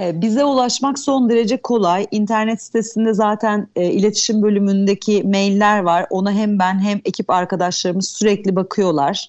E, bize ulaşmak son derece kolay. İnternet sitesinde zaten e, iletişim bölümündeki mailler var. Ona hem ben hem ekip arkadaşlarımız sürekli bakıyorlar.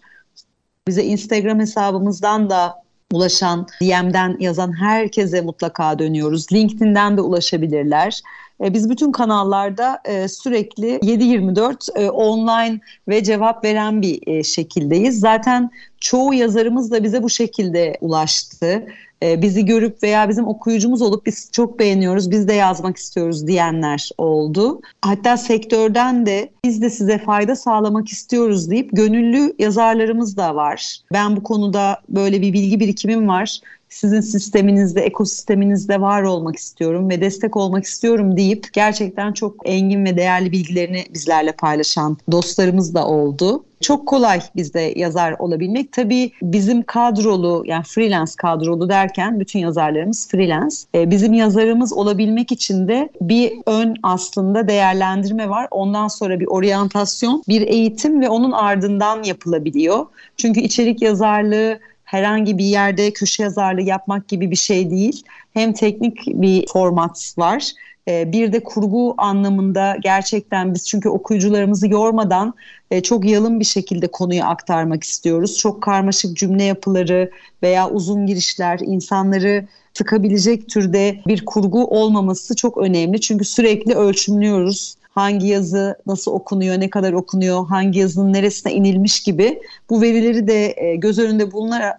Bize Instagram hesabımızdan da ulaşan, DM'den yazan herkese mutlaka dönüyoruz. LinkedIn'den de ulaşabilirler. E, biz bütün kanallarda e, sürekli 7-24 e, online ve cevap veren bir şekildeyiz. Zaten çoğu yazarımız da bize bu şekilde ulaştı. E, bizi görüp veya bizim okuyucumuz olup biz çok beğeniyoruz, biz de yazmak istiyoruz diyenler oldu. Hatta sektörden de biz de size fayda sağlamak istiyoruz deyip gönüllü yazarlarımız da var. Ben bu konuda böyle bir bilgi birikimim var sizin sisteminizde, ekosisteminizde var olmak istiyorum ve destek olmak istiyorum deyip gerçekten çok engin ve değerli bilgilerini bizlerle paylaşan dostlarımız da oldu. Çok kolay bizde yazar olabilmek. Tabii bizim kadrolu yani freelance kadrolu derken bütün yazarlarımız freelance. Ee, bizim yazarımız olabilmek için de bir ön aslında değerlendirme var. Ondan sonra bir oryantasyon, bir eğitim ve onun ardından yapılabiliyor. Çünkü içerik yazarlığı herhangi bir yerde köşe yazarlığı yapmak gibi bir şey değil. Hem teknik bir format var. Ee, bir de kurgu anlamında gerçekten biz çünkü okuyucularımızı yormadan e, çok yalın bir şekilde konuyu aktarmak istiyoruz. Çok karmaşık cümle yapıları veya uzun girişler insanları tıkabilecek türde bir kurgu olmaması çok önemli. Çünkü sürekli ölçümlüyoruz hangi yazı nasıl okunuyor, ne kadar okunuyor, hangi yazının neresine inilmiş gibi bu verileri de e, göz önünde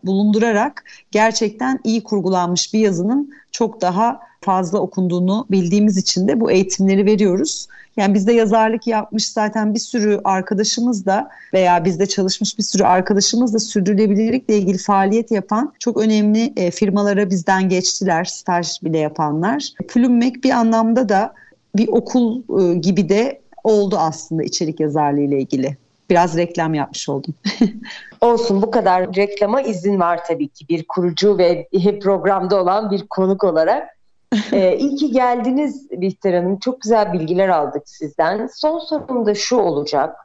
bulundurarak gerçekten iyi kurgulanmış bir yazının çok daha fazla okunduğunu bildiğimiz için de bu eğitimleri veriyoruz. Yani bizde yazarlık yapmış zaten bir sürü arkadaşımız da veya bizde çalışmış bir sürü arkadaşımız da sürdürülebilirlikle ilgili faaliyet yapan çok önemli e, firmalara bizden geçtiler, staj bile yapanlar. Plümmek bir anlamda da bir okul e, gibi de oldu aslında içerik yazarlığı ile ilgili. Biraz reklam yapmış oldum. Olsun bu kadar reklama izin var tabii ki bir kurucu ve programda olan bir konuk olarak. ee, iyi ki geldiniz Bihter Hanım. Çok güzel bilgiler aldık sizden. Son sorum da şu olacak.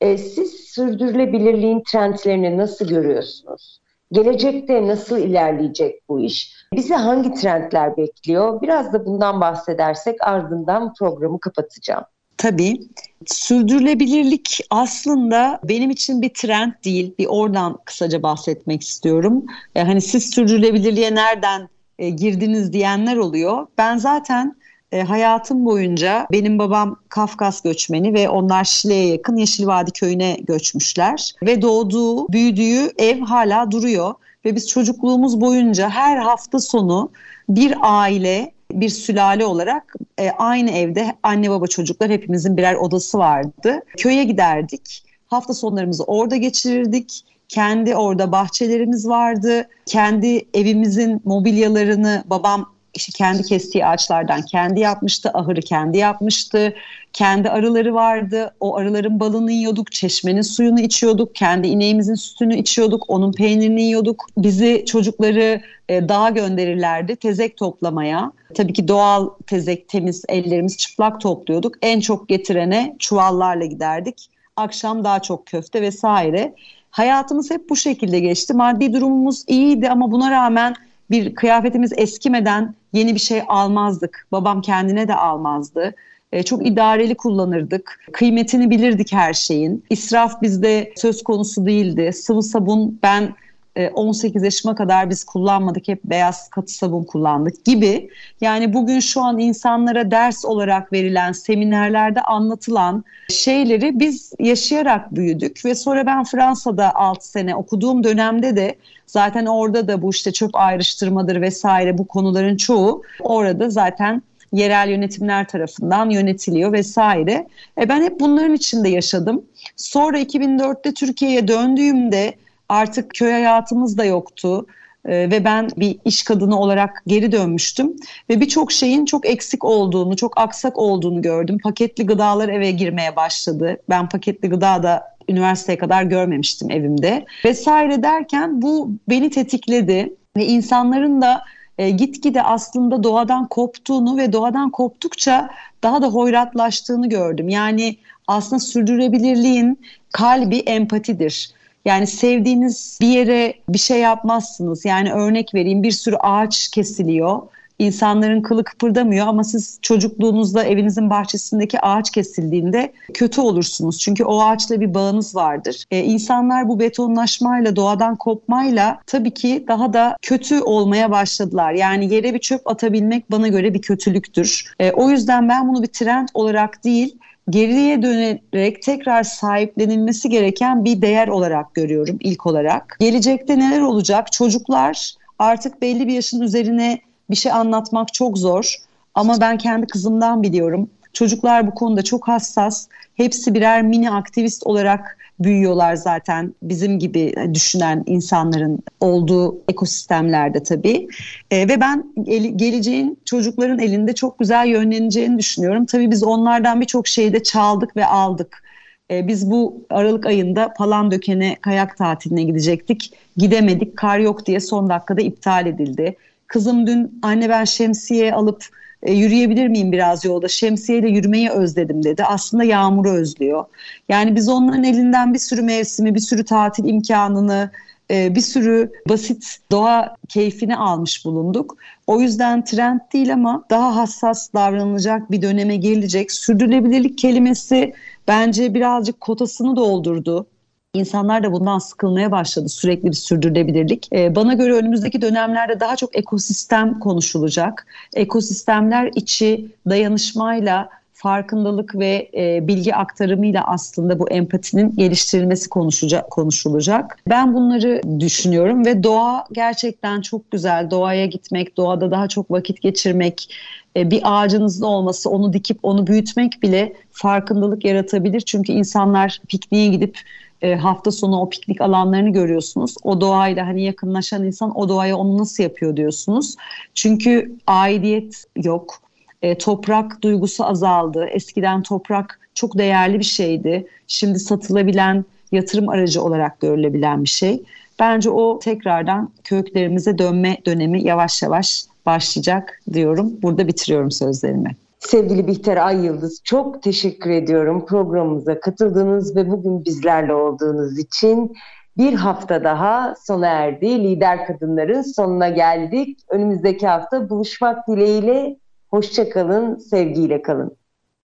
Ee, siz sürdürülebilirliğin trendlerini nasıl görüyorsunuz? Gelecekte nasıl ilerleyecek bu iş? Bizi hangi trendler bekliyor? Biraz da bundan bahsedersek ardından programı kapatacağım. Tabii. Sürdürülebilirlik aslında benim için bir trend değil. Bir oradan kısaca bahsetmek istiyorum. E, hani siz sürdürülebilirliğe nereden e, girdiniz diyenler oluyor. Ben zaten e, hayatım boyunca benim babam Kafkas göçmeni ve onlar Şile'ye yakın Yeşilvadi köyüne göçmüşler. Ve doğduğu, büyüdüğü ev hala duruyor. Ve biz çocukluğumuz boyunca her hafta sonu bir aile bir sülale olarak e, aynı evde anne baba çocuklar hepimizin birer odası vardı. Köye giderdik. Hafta sonlarımızı orada geçirirdik. Kendi orada bahçelerimiz vardı. Kendi evimizin mobilyalarını babam işte kendi kestiği ağaçlardan kendi yapmıştı, ahırı kendi yapmıştı. Kendi arıları vardı. O arıların balını yiyorduk, çeşmenin suyunu içiyorduk, kendi ineğimizin sütünü içiyorduk, onun peynirini yiyorduk. Bizi çocukları e, dağa gönderirlerdi tezek toplamaya. Tabii ki doğal tezek, temiz ellerimiz çıplak topluyorduk. En çok getirene çuvallarla giderdik. Akşam daha çok köfte vesaire. Hayatımız hep bu şekilde geçti. Maddi durumumuz iyiydi ama buna rağmen bir kıyafetimiz eskimeden yeni bir şey almazdık. Babam kendine de almazdı. E, çok idareli kullanırdık. Kıymetini bilirdik her şeyin. İsraf bizde söz konusu değildi. Sıvı sabun ben 18 e, yaşıma kadar biz kullanmadık. Hep beyaz katı sabun kullandık gibi. Yani bugün şu an insanlara ders olarak verilen seminerlerde anlatılan şeyleri biz yaşayarak büyüdük ve sonra ben Fransa'da 6 sene okuduğum dönemde de zaten orada da bu işte çöp ayrıştırmadır vesaire bu konuların çoğu orada zaten yerel yönetimler tarafından yönetiliyor vesaire. E ben hep bunların içinde yaşadım. Sonra 2004'te Türkiye'ye döndüğümde artık köy hayatımız da yoktu ee, ve ben bir iş kadını olarak geri dönmüştüm ve birçok şeyin çok eksik olduğunu, çok aksak olduğunu gördüm. Paketli gıdalar eve girmeye başladı. Ben paketli gıda da üniversiteye kadar görmemiştim evimde. Vesaire derken bu beni tetikledi ve insanların da e, gitgide aslında doğadan koptuğunu ve doğadan koptukça daha da hoyratlaştığını gördüm. Yani aslında sürdürülebilirliğin kalbi empatidir. Yani sevdiğiniz bir yere bir şey yapmazsınız. Yani örnek vereyim bir sürü ağaç kesiliyor. İnsanların kılı kıpırdamıyor ama siz çocukluğunuzda evinizin bahçesindeki ağaç kesildiğinde kötü olursunuz. Çünkü o ağaçla bir bağınız vardır. Ee, insanlar bu betonlaşmayla, doğadan kopmayla tabii ki daha da kötü olmaya başladılar. Yani yere bir çöp atabilmek bana göre bir kötülüktür. Ee, o yüzden ben bunu bir trend olarak değil, geriye dönerek tekrar sahiplenilmesi gereken bir değer olarak görüyorum ilk olarak. Gelecekte neler olacak? Çocuklar artık belli bir yaşın üzerine bir şey anlatmak çok zor. Ama ben kendi kızımdan biliyorum. Çocuklar bu konuda çok hassas. Hepsi birer mini aktivist olarak büyüyorlar zaten bizim gibi düşünen insanların olduğu ekosistemlerde tabii. E, ve ben el, geleceğin çocukların elinde çok güzel yönleneceğini düşünüyorum. Tabii biz onlardan birçok şeyi de çaldık ve aldık. E, biz bu Aralık ayında Palandöken'e kayak tatiline gidecektik. Gidemedik, kar yok diye son dakikada iptal edildi. Kızım dün anne ben şemsiye alıp e, yürüyebilir miyim biraz yolda şemsiyeyle yürümeyi özledim dedi. Aslında yağmuru özlüyor. Yani biz onların elinden bir sürü mevsimi, bir sürü tatil imkanını, e, bir sürü basit doğa keyfini almış bulunduk. O yüzden trend değil ama daha hassas davranılacak bir döneme gelecek. Sürdürülebilirlik kelimesi bence birazcık kotasını doldurdu. İnsanlar da bundan sıkılmaya başladı sürekli bir sürdürülebilirlik. Ee, bana göre önümüzdeki dönemlerde daha çok ekosistem konuşulacak. Ekosistemler içi dayanışmayla farkındalık ve e, bilgi aktarımıyla aslında bu empatinin geliştirilmesi konuşacak, konuşulacak. Ben bunları düşünüyorum ve doğa gerçekten çok güzel. Doğaya gitmek, doğada daha çok vakit geçirmek, e, bir ağacınızın olması, onu dikip onu büyütmek bile farkındalık yaratabilir. Çünkü insanlar pikniğe gidip e, hafta sonu o piknik alanlarını görüyorsunuz. O doğayla hani yakınlaşan insan o doğaya onu nasıl yapıyor diyorsunuz. Çünkü aidiyet yok. E, toprak duygusu azaldı. Eskiden toprak çok değerli bir şeydi. Şimdi satılabilen yatırım aracı olarak görülebilen bir şey. Bence o tekrardan köklerimize dönme dönemi yavaş yavaş başlayacak diyorum. Burada bitiriyorum sözlerimi. Sevgili Bihter Ay Yıldız çok teşekkür ediyorum programımıza katıldığınız ve bugün bizlerle olduğunuz için. Bir hafta daha sona erdi. Lider kadınların sonuna geldik. Önümüzdeki hafta buluşmak dileğiyle. Hoşçakalın, sevgiyle kalın.